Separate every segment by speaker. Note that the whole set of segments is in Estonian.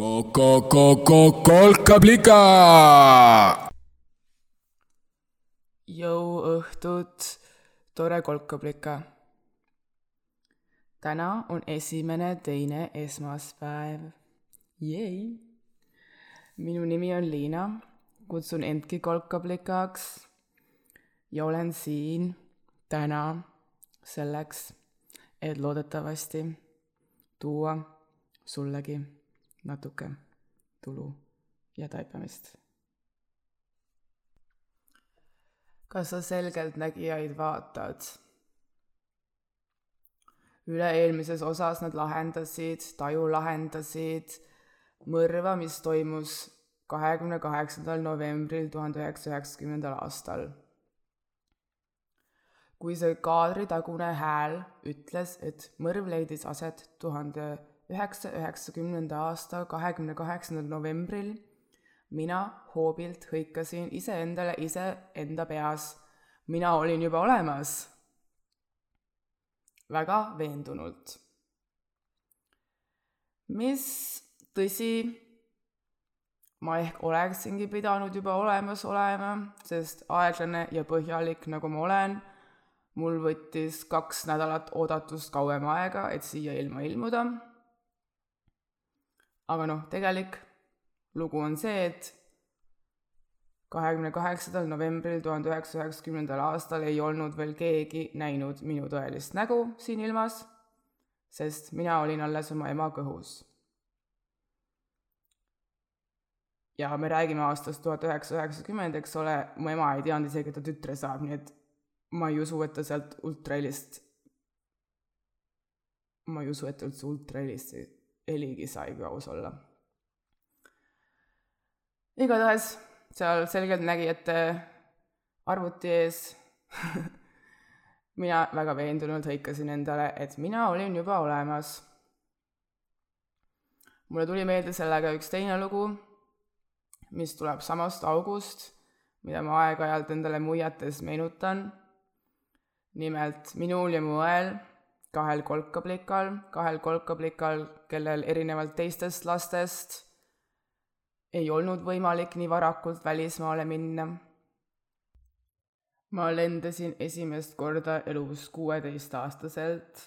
Speaker 1: Ko-ko-ko-ko-kolkablika.
Speaker 2: jõuõhtut, tore kolkablika. täna on esimene teine esmaspäev. Jei. minu nimi on Liina, kutsun endki kolkablikaks ja olen siin täna selleks, et loodetavasti tuua sullegi natuke tulu ja taipamist. kas sa selgeltnägijaid vaatad? üle-eelmises osas nad lahendasid, Taju lahendasid mõrva, mis toimus kahekümne kaheksandal novembril tuhande üheksasaja üheksakümnendal aastal. kui see kaadritagune hääl ütles, et mõrv leidis aset tuhande üheksasaja üheksakümnenda aasta kahekümne kaheksandal novembril, mina hoobilt hõikasin iseendale iseenda peas. mina olin juba olemas. väga veendunult. mis tõsi, ma ehk oleksingi pidanud juba olemas olema, sest aeglane ja põhjalik, nagu ma olen, mul võttis kaks nädalat oodatust kauem aega, et siia ilma ilmuda. Aga noh, tegelik lugu on see, et kahekümne kaheksandal novembril tuhande üheksasaja üheksakümnendal aastal ei olnud veel keegi näinud minu tõelist nägu siin ilmas, sest mina olin alles oma ema kõhus. ja me räägime aastast tuhat üheksasada üheksakümmend, eks ole, mu ema ei teadnud isegi, et ta tütre saab, nii et ma ei usu, et ta sealt ultrahelist, ma ei usu, et ta üldse ultrahelist heligi sai, kui aus olla. igatahes seal selgeltnägijate arvuti ees mina väga veendunult hõikasin endale, et mina olin juba olemas. mulle tuli meelde sellega üks teine lugu, mis tuleb samast august, mida ma aeg-ajalt endale muiates meenutan. nimelt minul ja mu õel, kahel kolkablikal, kahel kolkablikal, kellel erinevalt teistest lastest ei olnud võimalik nii varakult välismaale minna. ma lendasin esimest korda elus kuueteistaastaselt.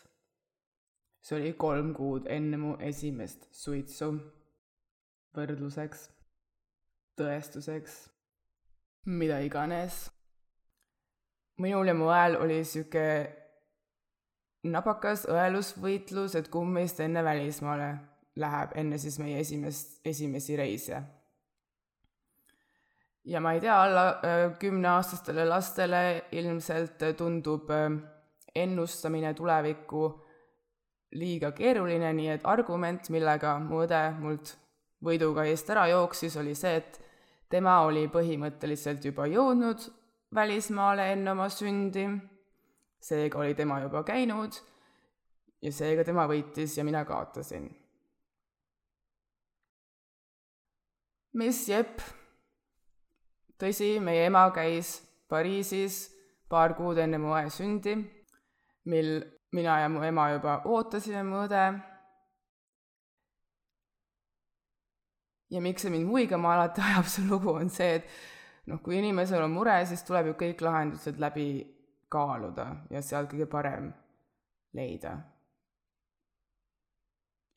Speaker 2: see oli kolm kuud enne mu esimest suitsu. võrdluseks, tõestuseks, mida iganes. minul ja mu õel oli sihuke napakas õelusvõitlus, et kumb meist enne välismaale läheb, enne siis meie esimest, esimesi reise. Ja ma ei tea, alla kümneaastastele lastele ilmselt tundub ennustamine tulevikku liiga keeruline, nii et argument, millega mu õde mult võiduga eest ära jooksis, oli see, et tema oli põhimõtteliselt juba jõudnud välismaale enne oma sündi, seega oli tema juba käinud ja seega tema võitis ja mina kaotasin. mis jep tõsi, meie ema käis Pariisis paar kuud enne mu õe sündi, mil mina ja mu ema juba ootasime mu õde. ja miks see mind muigama alati ajab, see lugu on see, et noh, kui inimesel on mure, siis tuleb ju kõik lahendused läbi kaaluda ja sealt kõige parem leida.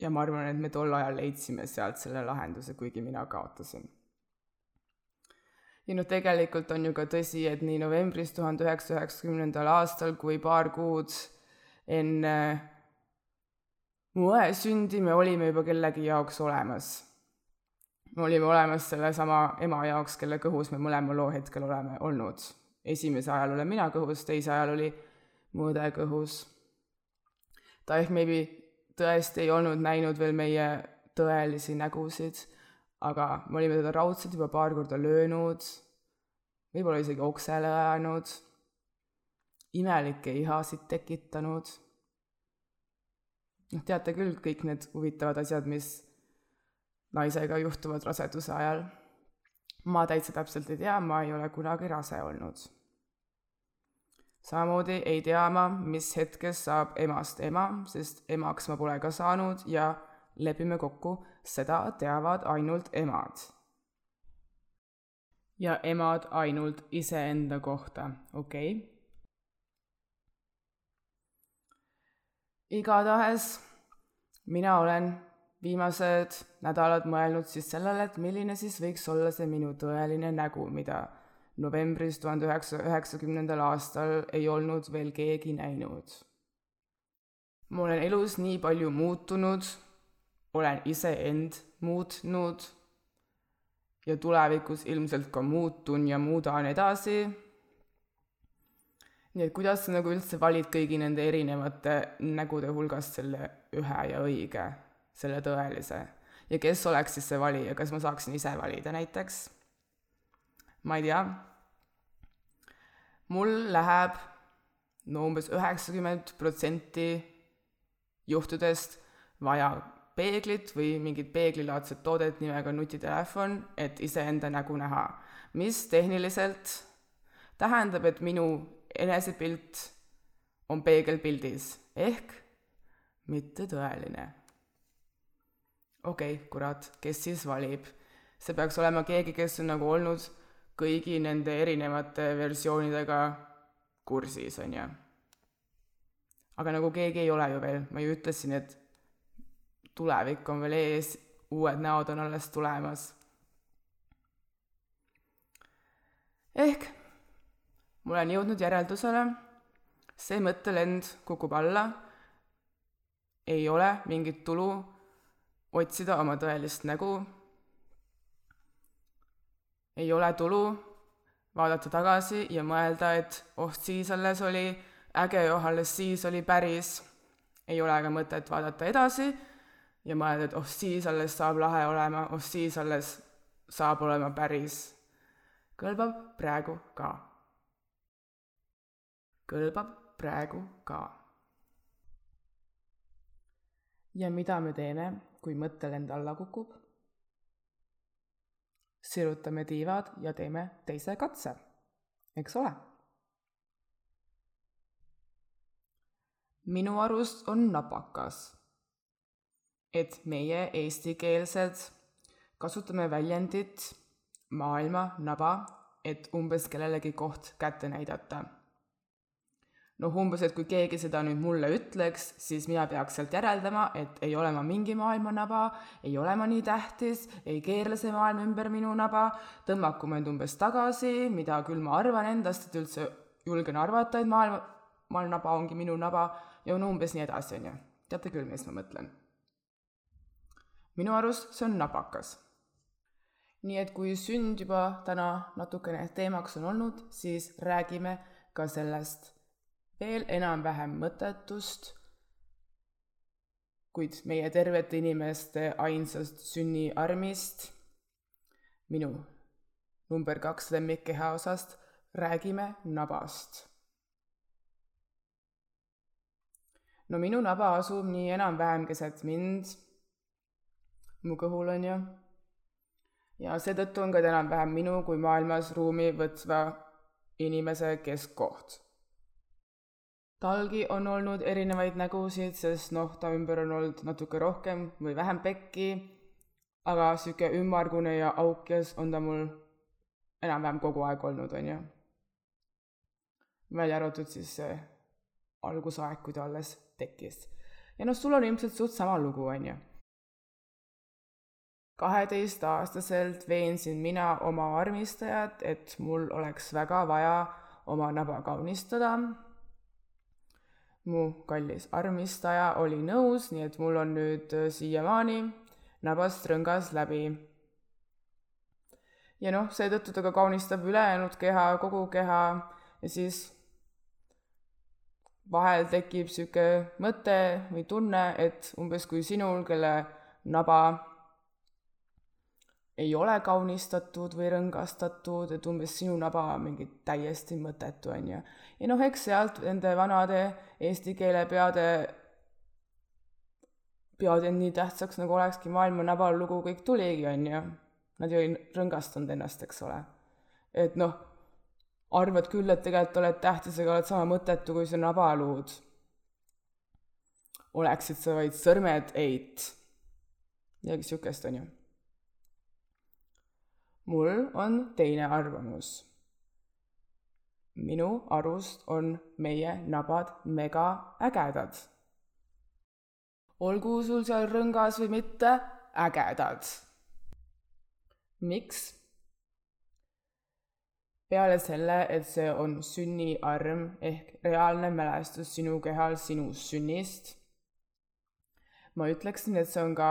Speaker 2: ja ma arvan, et me tol ajal leidsime sealt selle lahenduse, kuigi mina kaotasin ja noh, tegelikult on ju ka tõsi, et nii novembris tuhande üheksasaja üheksakümnendal aastal kui paar kuud enne mu õe sündi me olime juba kellegi jaoks olemas. me olime olemas sellesama ema jaoks, kelle kõhus me mõlema loo hetkel oleme olnud. Esimese ajal olen mina kõhus, teise ajal oli mu õde kõhus. ta ehk maybe tõesti ei olnud näinud veel meie tõelisi nägusid aga me olime teda raudselt juba paar korda löönud, võib-olla isegi oksele ajanud, imelikke ihasid tekitanud. noh, teate küll kõik need huvitavad asjad, mis naisega juhtuvad raseduse ajal. Ma täitsa täpselt ei tea, ma ei ole kunagi rase olnud. samamoodi ei tea ma, mis hetkest saab emast ema, sest emaks ma pole ka saanud ja lepime kokku, seda teavad ainult emad. ja emad ainult iseenda kohta, okei okay.? igatahes mina olen viimased nädalad mõelnud siis sellele, et milline siis võiks olla see minu tõeline nägu, mida novembris tuhande üheksasaja üheksakümnendal aastal ei olnud veel keegi näinud. ma olen elus nii palju muutunud, olen iseend muutnud ja tulevikus ilmselt ka muutun ja muudan edasi. nii et kuidas sa nagu üldse valid kõigi nende erinevate nägude hulgast selle ühe ja õige, selle tõelise? ja kes oleks siis see valija, kas ma saaksin ise valida näiteks? ma ei tea. mul läheb no umbes üheksakümmend protsenti juhtudest vaja peeglit või mingit peeglilaadset toodet nimega nutitelefon, et iseenda nägu näha, mis tehniliselt tähendab, et minu enesepilt on peegelpildis ehk mitte tõeline. Okei okay,, kurat, kes siis valib? see peaks olema keegi, kes on nagu olnud kõigi nende erinevate versioonidega kursis, on ju. aga nagu keegi ei ole ju veel, ma ju ütlesin, et tulevik on veel ees, uued näod on alles tulemas. ehk ma olen jõudnud järeldusele, see mõttelend kukub alla, ei ole mingit tulu otsida oma tõelist nägu ei ole tulu vaadata tagasi ja mõelda, et oh, siis alles oli äge, oh, alles siis oli päris. ei ole ka mõtet vaadata edasi ja mõelda, et oh, siis alles saab lahe olema, oh, siis alles saab olema päris. kõlbab praegu ka. kõlbab praegu ka. ja mida me teeme, kui mõttelend alla kukub? sirutame tiivad ja teeme teise katse, eks ole. minu arust on napakas, et meie eestikeelsed kasutame väljendit maailma naba, et umbes kellelegi koht kätte näidata noh, umbes, et kui keegi seda nüüd mulle ütleks, siis mina peaks sealt järeldama, et ei ole ma mingi maailma naba, ei ole ma nii tähtis, ei keerle see maailm ümber minu naba, tõmmaku mind umbes tagasi, mida küll ma arvan endast, et üldse julgen arvata, et maailma, maailma naba ongi minu naba ja no umbes nii edasi, on ju. teate küll, mis ma mõtlen. minu arust see on napakas nii et kui sünd juba täna natukene teemaks on olnud, siis räägime ka sellest veel enam-vähem mõttetust, kuid meie tervete inimeste ainsast sünniarmist, minu number kaks lemmikkeha osast, räägime nabast. no minu naba asub nii enam-vähem keset mind, mu kõhul on ju, ja seetõttu on ka ta enam-vähem minu kui maailmas ruumi võtva inimese keskkoht talgi on olnud erinevaid nägusid, sest noh, ta ümber on olnud natuke rohkem või vähem pekki, aga sihuke ümmargune ja aukjas on ta mul enam-vähem kogu aeg olnud, on ju. välja arvatud siis see algusaeg, kui ta alles tekkis. ja noh, sul on ilmselt suht sama lugu, on ju. kaheteistaastaselt veensin mina oma armistajat, et mul oleks väga vaja oma naba kaunistada mu kallis armistaja oli nõus, nii et mul on nüüd äh, siiamaani nabast rõngas läbi. ja noh, seetõttu ta ka kaunistab ülejäänud keha, kogu keha ja siis vahel tekib sihuke mõte või tunne, et umbes kui sinul, kelle naba ei ole kaunistatud või rõngastatud, et umbes sinu naba on mingi täiesti mõttetu, on ju. ja noh, eks sealt nende vanade eesti keele peade, pead end nii tähtsaks, nagu olekski maailma nabal lugu, kõik tuligi, on ju. Nad ju ei rõngastanud ennast, eks ole. et noh, arvad küll, et tegelikult oled tähtis, aga oled sama mõttetu kui see nabaluud. oleksid sa vaid sõrmed eit midagi sihukest, on ju. Mul on teine arvamus. minu arust on meie nabad mega ägedad. olgu sul seal rõngas või mitte, ägedad. miks? peale selle, et see on sünniarm ehk reaalne mälestus sinu kehal sinu sünnist ma ütleksin, et see on ka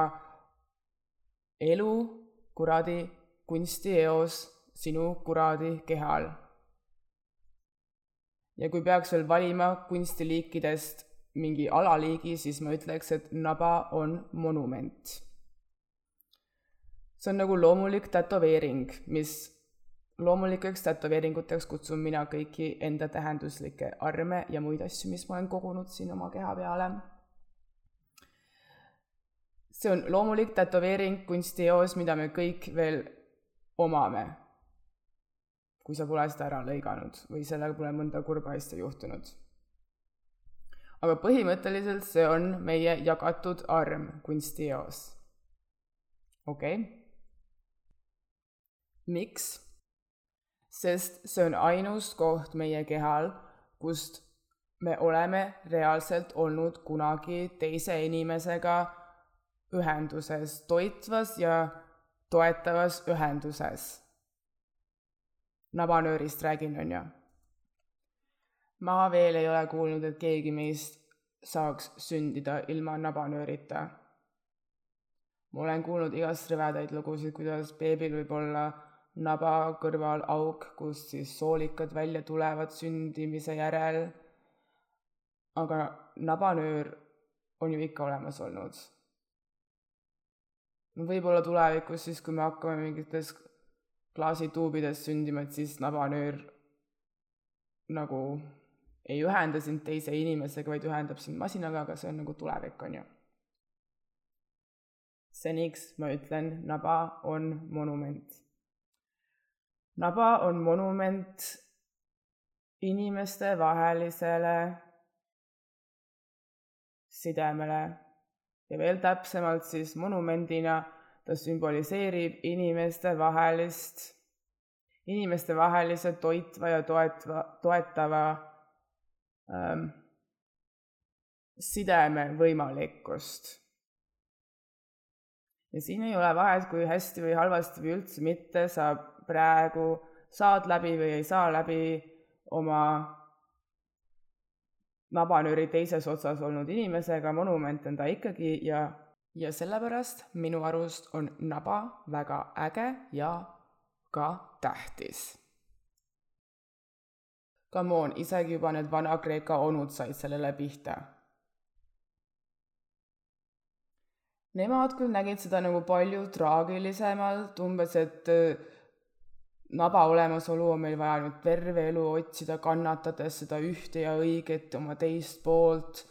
Speaker 2: elu kuradi kunstieos sinu kuradi kehal. ja kui peaks veel valima kunstiliikidest mingi alaliigi, siis ma ütleks, et naba on monument. see on nagu loomulik tätoveering, mis loomulikeks tätoveeringuteks kutsun mina kõiki enda tähenduslikke arme ja muid asju, mis ma olen kogunud siin oma keha peale see on loomulik tätoveering kunstieos, mida me kõik veel omame. kui sa pole seda ära lõiganud või sellega pole mõnda kurba asja juhtunud. aga põhimõtteliselt see on meie jagatud arm kunstieos. okei okay.? miks? sest see on ainus koht meie kehal, kust me oleme reaalselt olnud kunagi teise inimesega ühenduses, toitvas ja toetavas ühenduses. nabanöörist räägin, on ju. ma veel ei ole kuulnud, et keegi meist saaks sündida ilma nabanöörita. ma olen kuulnud igast rõvedaid lugusid, kuidas beebil võib olla naba kõrval auk, kust siis soolikad välja tulevad sündimise järel. aga nabanöör on ju ikka olemas olnud võib-olla tulevikus siis, kui me hakkame mingites klaasituubides sündima, et siis nabanöör nagu ei ühenda sind teise inimesega, vaid ühendab sind masinaga, aga see on nagu tulevik, on ju. seniks ma ütlen, naba on monument. naba on monument inimestevahelisele sidemele ja veel täpsemalt siis monumendina ta sümboliseerib inimestevahelist, inimestevahelise toitva ja toetva, toetava ähm, sideme võimalikkust. ja siin ei ole vahet, kui hästi või halvasti või üldse mitte sa praegu saad läbi või ei saa läbi oma nabanööri teises otsas olnud inimesega, monument on ta ikkagi ja, ja sellepärast minu arust on naba väga äge ja ka tähtis. Come on, isegi juba need Vana-Kreeka onud said sellele pihta. Nemad küll nägid seda nagu palju traagilisemalt, umbes et naba olemasolu on meil vaja nüüd terve elu otsida, kannatades seda ühte ja õiget oma teist poolt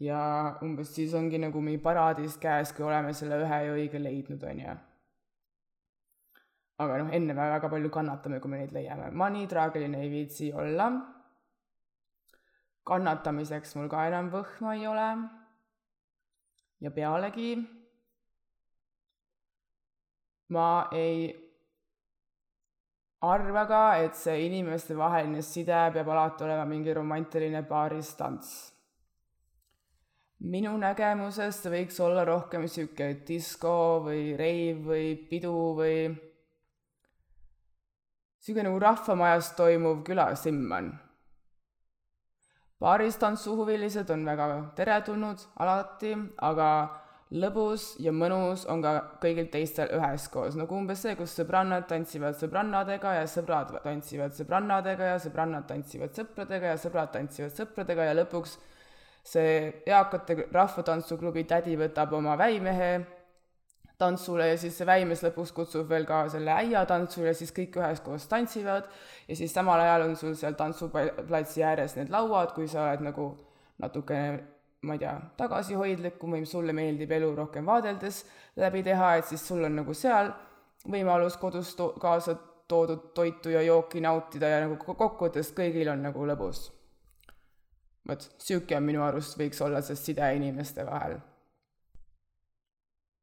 Speaker 2: ja umbes siis ongi nagu mingi paradiis käes, kui oleme selle ühe ja õige leidnud, on ju. aga noh, enne me väga palju kannatame, kui me neid leiame. ma nii traagiline ei viitsi olla. kannatamiseks mul ka enam võhma ei ole. ja pealegi ma ei arva ka, et see inimestevaheline side peab alati olema mingi romantiline paaristants. minu nägemusest võiks olla rohkem niisugune disko või reiv või pidu või niisugune nagu rahvamajas toimuv külasimman. paaristantsuhuvilised on väga teretulnud alati, aga lõbus ja mõnus on ka kõigil teistel üheskoos, nagu umbes see, kus sõbrannad tantsivad sõbrannadega ja sõbrad tantsivad sõbrannadega ja sõbrannad tantsivad sõpradega ja sõbrad tantsivad sõpradega ja lõpuks see eakate rahvatantsuklubi tädi võtab oma väimehe tantsule ja siis see väimees lõpuks kutsub veel ka selle äia tantsule, siis kõik üheskoos tantsivad ja siis samal ajal on sul seal tantsuplatsi ääres need lauad, kui sa oled nagu natukene ma ei tea, tagasihoidlikum või sulle meeldib elu rohkem vaadeldes läbi teha, et siis sul on nagu seal võimalus kodus to-, kaasa toodud toitu ja jooki nautida ja nagu kokkuvõttes kõigil on nagu lõbus. vot, niisugune minu arust võiks olla see side inimeste vahel.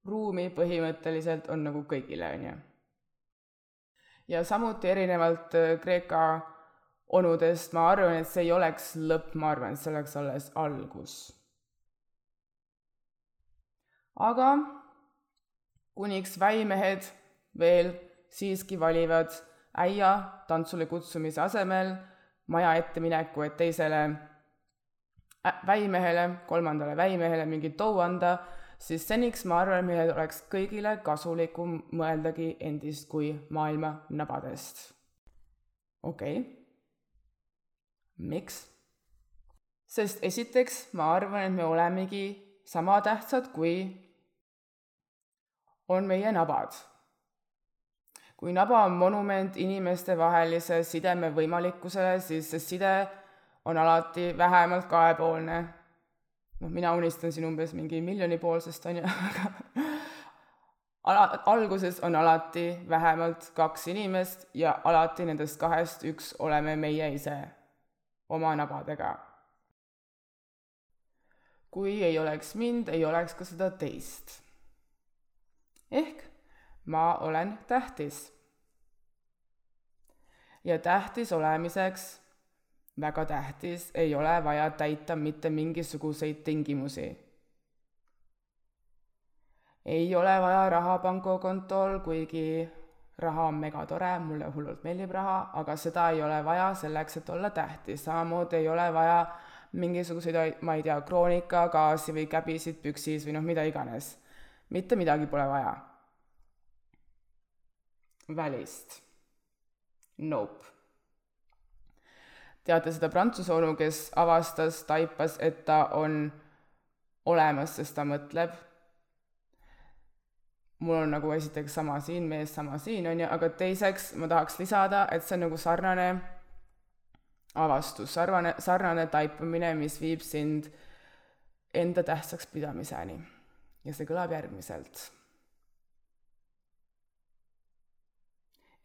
Speaker 2: ruumi põhimõtteliselt on nagu kõigile, on ju. ja samuti erinevalt äh, Kreeka onudest ma arvan, et see ei oleks lõpp, ma arvan, et see oleks alles algus. Aga kuniks väimehed veel siiski valivad äia tantsule kutsumise asemel maja ette mineku, et teisele väimehele, kolmandale väimehele mingit tou anda, siis seniks ma arvan, meil oleks kõigile kasulikum mõeldagi endist kui maailma nabadest. okei okay.. miks? sest esiteks ma arvan, et me olemegi sama tähtsad, kui on meie nabad. kui naba on monument inimestevahelise sideme võimalikkusele, siis see side on alati vähemalt kahepoolne. noh, mina unistan siin umbes mingi miljonipoolsest, on ju, aga ala, alguses on alati vähemalt kaks inimest ja alati nendest kahest üks oleme meie ise oma nabadega. kui ei oleks mind, ei oleks ka seda teist. Ehk ma olen tähtis. ja tähtis olemiseks väga tähtis, ei ole vaja täita mitte mingisuguseid tingimusi. ei ole vaja raha pangakontol, kuigi raha on megatore, mulle hullult meeldib raha, aga seda ei ole vaja selleks, et olla tähtis, samamoodi ei ole vaja mingisuguseid, ma ei tea, kroonika, gaasi või käbisid püksis või noh, mida iganes. Mitte midagi pole vaja. välist. Nope teate seda prantsuse onu, kes avastas, taipas, et ta on olemas, sest ta mõtleb. mul on nagu esiteks sama siin, mees sama siin, on ju, aga teiseks ma tahaks lisada, et see on nagu sarnane avastus, sarnane, sarnane taipamine, mis viib sind enda tähtsaks pidamiseni. Ja see kõlab järgmiselt.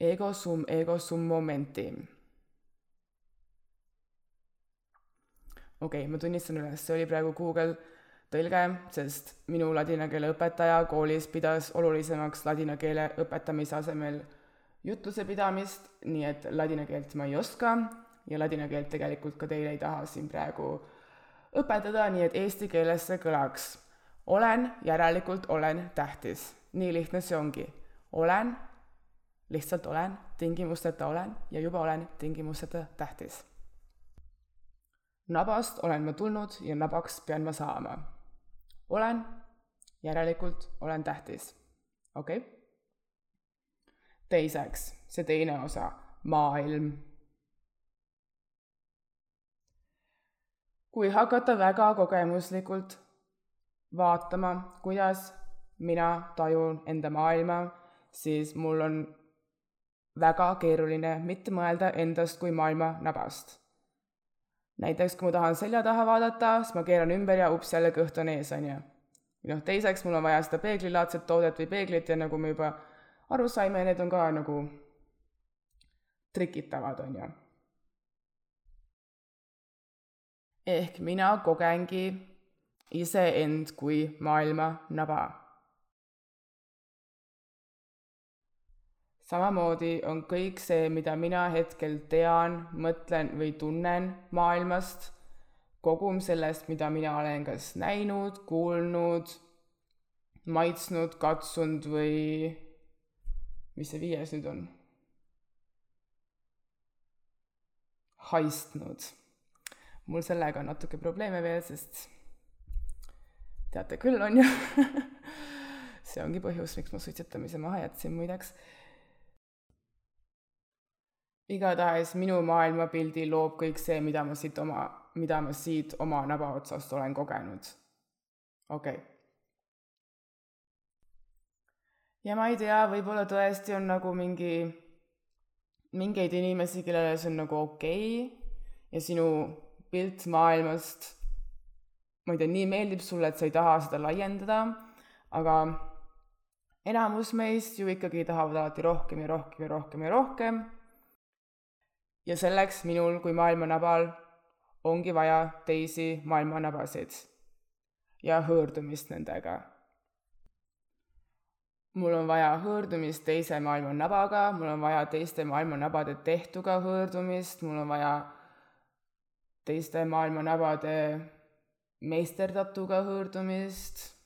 Speaker 2: Ego sum, ego sum momentum okei okay,, ma tunnistan üles, see oli praegu Google tõlge, sest minu ladina keele õpetaja koolis pidas olulisemaks ladina keele õpetamise asemel jutluse pidamist, nii et ladina keelt ma ei oska ja ladina keelt tegelikult ka teile ei taha siin praegu õpetada, nii et eesti keeles see kõlaks. Olen, järelikult olen tähtis. nii lihtne see ongi. olen, lihtsalt olen, tingimusteta olen ja juba olen tingimusteta tähtis nabast olen ma tulnud ja nabaks pean ma saama. olen, järelikult olen tähtis. okei okay.? teiseks, see teine osa, maailm. kui hakata väga kogemuslikult vaatama, kuidas mina tajun enda maailma, siis mul on väga keeruline mitte mõelda endast kui maailma nabast näiteks kui ma tahan selja taha vaadata, siis ma keeran ümber ja ups, jälle kõht on ees, on ju. noh, teiseks mul on vaja seda peeglilaadset toodet või peeglit ja nagu me juba aru saime, need on ka nagu trikitavad, on ju. ehk mina kogengi iseend kui maailma naba samamoodi on kõik see, mida mina hetkel tean, mõtlen või tunnen maailmast, kogum sellest, mida mina olen kas näinud, kuulnud, maitsnud, katsunud või mis see viies nüüd on? haistnud. mul sellega on natuke probleeme veel, sest teate küll, on ju see ongi põhjus, miks ma suitsetamise maha jätsin muideks igatahes minu maailmapildi loob kõik see, mida ma siit oma, mida ma siit oma naba otsast olen kogenud. okei okay. ja ma ei tea, võib-olla tõesti on nagu mingi, mingeid inimesi, kellele see on nagu okei okay, ja sinu pilt maailmast, ma ei tea, nii meeldib sulle, et sa ei taha seda laiendada, aga enamus meist ju ikkagi tahavad alati rohkem ja rohkem ja rohkem ja rohkem ja selleks minul kui maailmanabal ongi vaja teisi maailmanabasid ja hõõrdumist nendega. mul on vaja hõõrdumist teise maailma nabaga, mul on vaja teiste maailma nabade tehtuga hõõrdumist, mul on vaja teiste maailma nabade meisterdatuga hõõrdumist.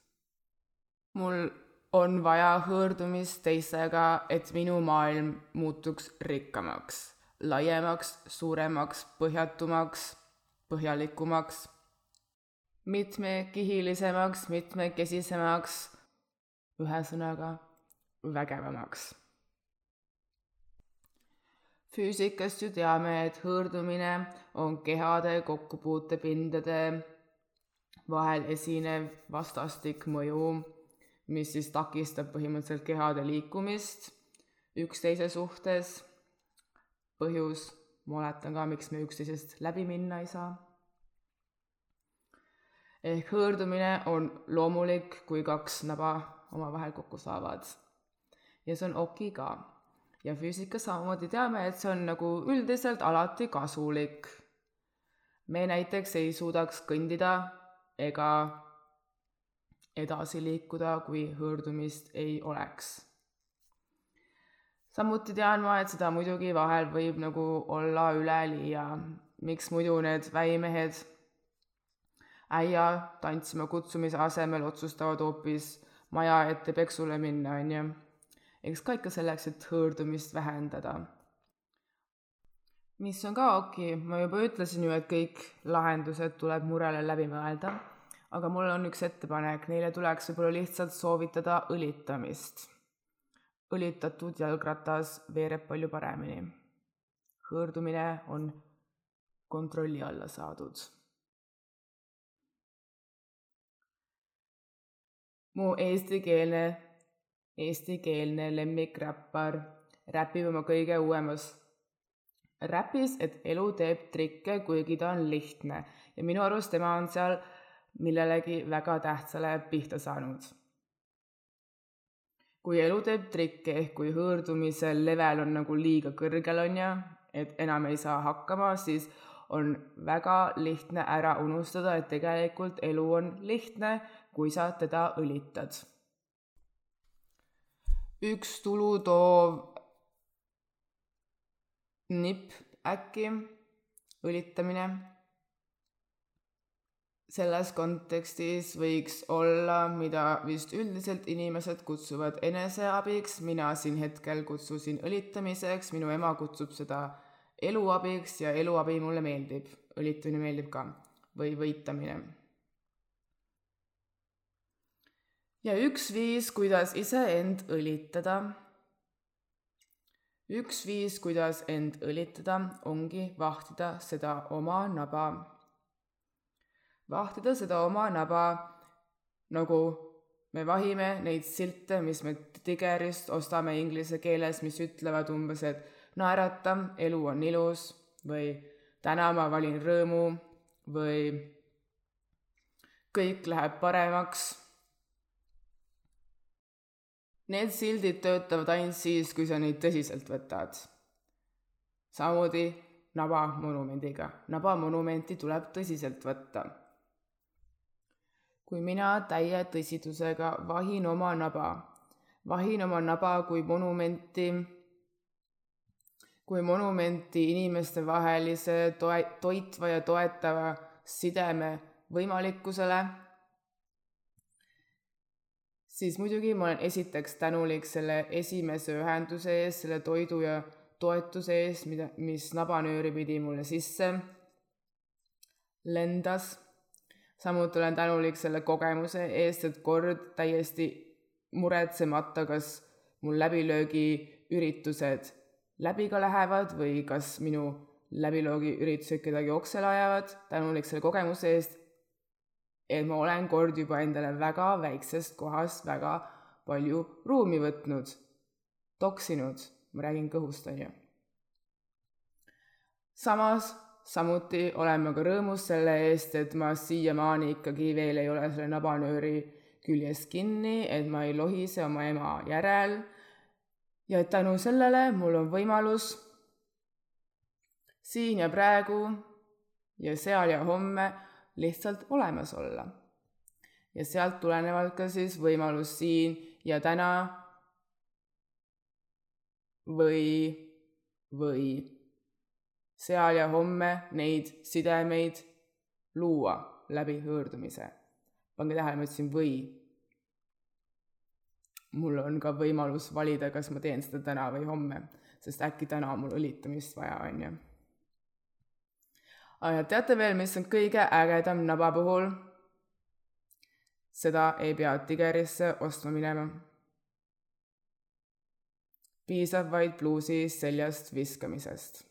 Speaker 2: mul on vaja hõõrdumist teistega, et minu maailm muutuks rikkamaks, laiemaks, suuremaks, põhjatumaks, põhjalikumaks, mitmekihilisemaks, mitmekesisemaks, ühesõnaga vägevamaks. füüsikast ju teame, et hõõrdumine on kehade kokkupuutepindade vahel esinev vastastik mõju, mis siis takistab põhimõtteliselt kehade liikumist üksteise suhtes. põhjus, ma oletan ka, miks me üksteisest läbi minna ei saa. ehk hõõrdumine on loomulik, kui kaks naba omavahel kokku saavad. ja see on oki ka. ja füüsikas samamoodi teame, et see on nagu üldiselt alati kasulik. me näiteks ei suudaks kõndida ega edasi liikuda, kui hõõrdumist ei oleks. samuti tean ma, et seda muidugi vahel võib nagu olla üleliia. miks muidu need väimehed äia tantsima kutsumise asemel otsustavad hoopis maja ette peksule minna, on ju. eks ka ikka selleks, et hõõrdumist vähendada. Mis on ka oki, ma juba ütlesin ju, et kõik lahendused tuleb murele läbi mõelda, aga mul on üks ettepanek, neile tuleks võib-olla lihtsalt soovitada õlitamist. õlitatud jalgratas veereb palju paremini. hõõrdumine on kontrolli alla saadud mu eestikeelne, eestikeelne lemmikräppar räpib oma kõige uuemas räpis, et elu teeb trikke, kuigi ta on lihtne ja minu arust tema on seal millelegi väga tähtsale pihta saanud. kui elu teeb trikke ehk kui hõõrdumise level on nagu liiga kõrgel, on ju, et enam ei saa hakkama, siis on väga lihtne ära unustada, et tegelikult elu on lihtne, kui sa teda õlitad. üks tulu toov nipp äkki, õlitamine. selles kontekstis võiks olla, mida vist üldiselt inimesed kutsuvad eneseabiks, mina siin hetkel kutsusin õlitamiseks, minu ema kutsub seda eluabiks ja eluabi mulle meeldib, õlitamine meeldib ka või võitamine ja üks viis, kuidas iseend õlitada. Üks viis, kuidas end õlitada, ongi vahtida seda oma naba. vahtida seda oma naba nagu me vahime neid silte, mis me Tigerist ostame inglise keeles, mis ütlevad umbes, et naerata, elu on ilus või täna ma valin rõõmu või kõik läheb paremaks Need sildid töötavad ainult siis, kui sa neid tõsiselt võtad. samamoodi Naba monumendiga. Naba monumenti tuleb tõsiselt võtta. kui mina täie tõsidusega vahin oma naba, vahin oma naba kui monumenti, kui monumenti inimestevahelise toe-, toitva ja toetava sideme võimalikkusele siis muidugi ma olen esiteks tänulik selle esimese ühenduse eest, selle toidu ja toetuse eest, mida, mis nabanööri pidi mulle sisse lendas. samuti olen tänulik selle kogemuse eest, et kord täiesti muretsemata, kas mul läbilöögiüritused läbi ka lähevad või kas minu läbilöögiüritused kedagi oksele ajavad, tänulik selle kogemuse eest et ma olen kord juba endale väga väiksest kohast väga palju ruumi võtnud, toksinud, ma räägin kõhust, on ju. samas samuti olen ma ka rõõmus selle eest, et ma siiamaani ikkagi veel ei ole selle nabanööri küljes kinni, et ma ei lohise oma ema järel ja et tänu sellele mul on võimalus siin ja praegu ja seal ja homme lihtsalt olemas olla. ja sealt tulenevalt ka siis võimalus siin ja täna või, või seal ja homme neid sidemeid luua läbi hõõrdumise. pange tähele, ma ütlesin või. mul on ka võimalus valida, kas ma teen seda täna või homme, sest äkki täna on mul õlitamist vaja, on ju. Ja teate veel, mis on kõige ägedam naba puhul? seda ei pea Tigerisse ostma minema. piisab vaid pluusi seljast viskamisest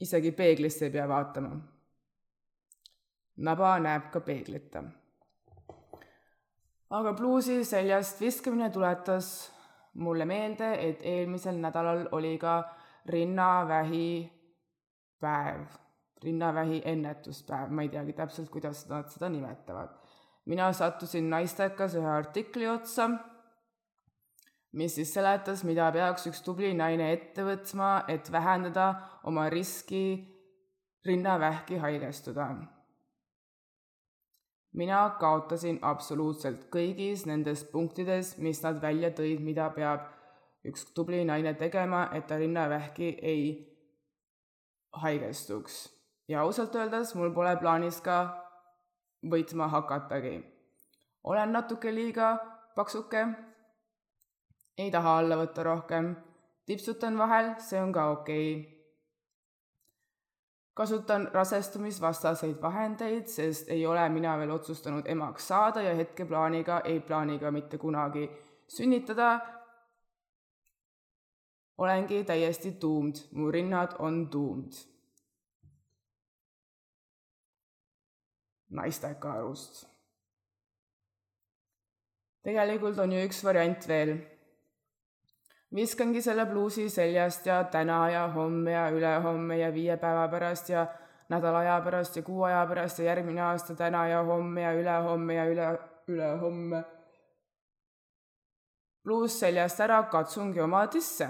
Speaker 2: isegi peeglisse ei pea vaatama. naba näeb ka peeglita. aga pluusi seljast viskamine tuletas mulle meelde, et eelmisel nädalal oli ka rinnavähi päev, rinnavähi ennetuspäev, ma ei teagi täpselt, kuidas nad seda nimetavad. mina sattusin Naistekas ühe artikli otsa mis siis seletas, mida peaks üks tubli naine ette võtma, et vähendada oma riski rinnavähki haigestuda. Mina kaotasin absoluutselt kõigis nendes punktides, mis nad välja tõid, mida peab üks tubli naine tegema, et ta rinnavähki ei haigestuks. ja ausalt öeldes mul pole plaanis ka võitma hakatagi. olen natuke liiga paksuke ei taha alla võtta rohkem, tipsutan vahel, see on ka okei okay. Kasutan rasestumisvastaseid vahendeid, sest ei ole mina veel otsustanud emaks saada ja hetkeplaaniga ei plaani ka mitte kunagi sünnitada. olengi täiesti tuumd, mu rinnad on tuumd. naisteka arust. tegelikult on ju üks variant veel viskangi selle pluusi seljast ja täna ja homme ja ülehomme ja viie päeva pärast ja nädala aja pärast ja kuu aja pärast ja järgmine aasta täna ja homme ja ülehomme ja üle, ülehomme. pluus seljast ära, katsungi oma tisse.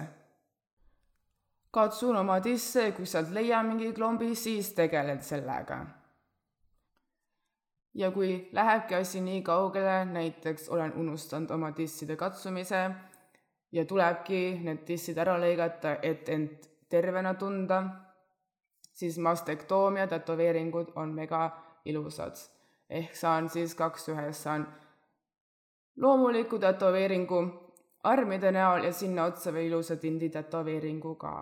Speaker 2: katsun oma tisse ja kui sealt leian mingi klombi, siis tegelen sellega. ja kui lähebki asi nii kaugele, näiteks olen unustanud oma tisside katsumise ja tulebki need tissid ära lõigata, et end tervena tunda, siis mastektoomia tätoveeringud on mega ilusad. ehk saan siis kaks ühes, saan loomuliku tätoveeringu armide näol ja sinna otsa veel ilusa tindi tätoveeringu ka.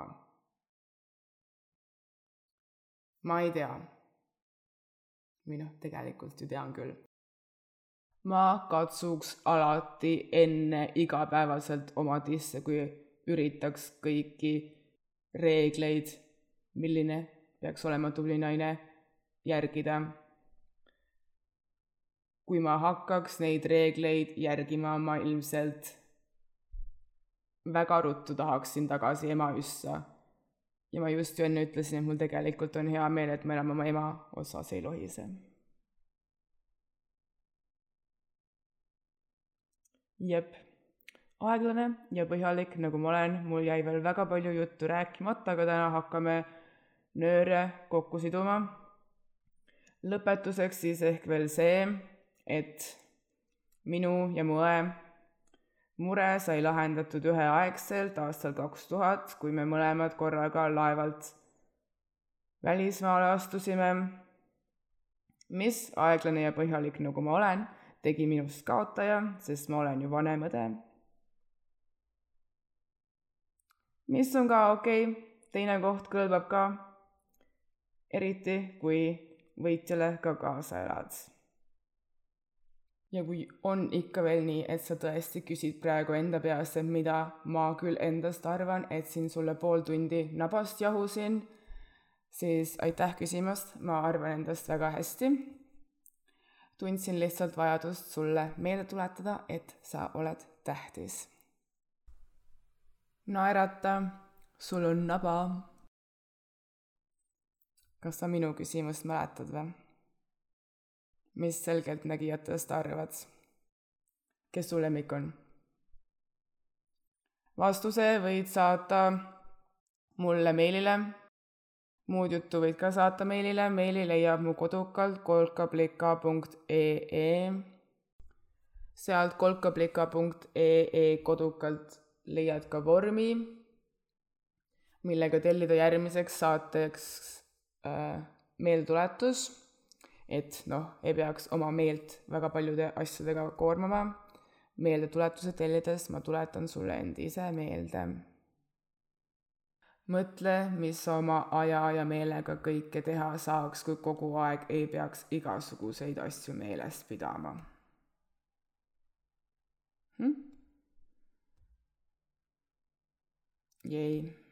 Speaker 2: ma ei tea. või noh, tegelikult ju tean küll ma katsuks alati enne igapäevaselt oma tisse, kui üritaks kõiki reegleid, milline peaks olema tubli naine, järgida. kui ma hakkaks neid reegleid järgima, ma ilmselt väga ruttu tahaksin tagasi Emajõssa. ja ma just ju enne ütlesin, et mul tegelikult on hea meel, et ma enam oma ema otsas ei lohise jep, aeglane ja põhjalik, nagu ma olen, mul jäi veel väga palju juttu rääkimata, aga täna hakkame nööre kokku siduma. lõpetuseks siis ehk veel see, et minu ja mu õe mure sai lahendatud üheaegselt aastal kaks tuhat, kui me mõlemad korraga laevalt välismaale astusime. mis aeglane ja põhjalik, nagu ma olen tegi minust kaotaja, sest ma olen ju vanem õde. mis on ka okei okay., teine koht kõlbab ka, eriti kui võitjale ka kaasa elad. ja kui on ikka veel nii, et sa tõesti küsid praegu enda peas, et mida ma küll endast arvan, et siin sulle pool tundi nabast jahusin, siis aitäh küsimast, ma arvan endast väga hästi tundsin lihtsalt vajadust sulle meelde tuletada, et sa oled tähtis. naerata, sul on naba. kas sa minu küsimust mäletad või? mis selgeltnägijatest arvad? kes su lemmik on? vastuse võid saata mulle meilile muud juttu võid ka saata meilile, meili leiab mu kodukalt kolkablika.ee. sealt kolkablika.ee kodukalt leiad ka vormi, millega tellida järgmiseks saateks äh, meeltuletus, et noh, ei peaks oma meelt väga paljude asjadega koormama. meeldetuletuse tellides ma tuletan sulle end ise meelde mõtle, mis oma aja ja meelega kõike teha saaks, kui kogu aeg ei peaks igasuguseid asju meeles pidama hm?. Jej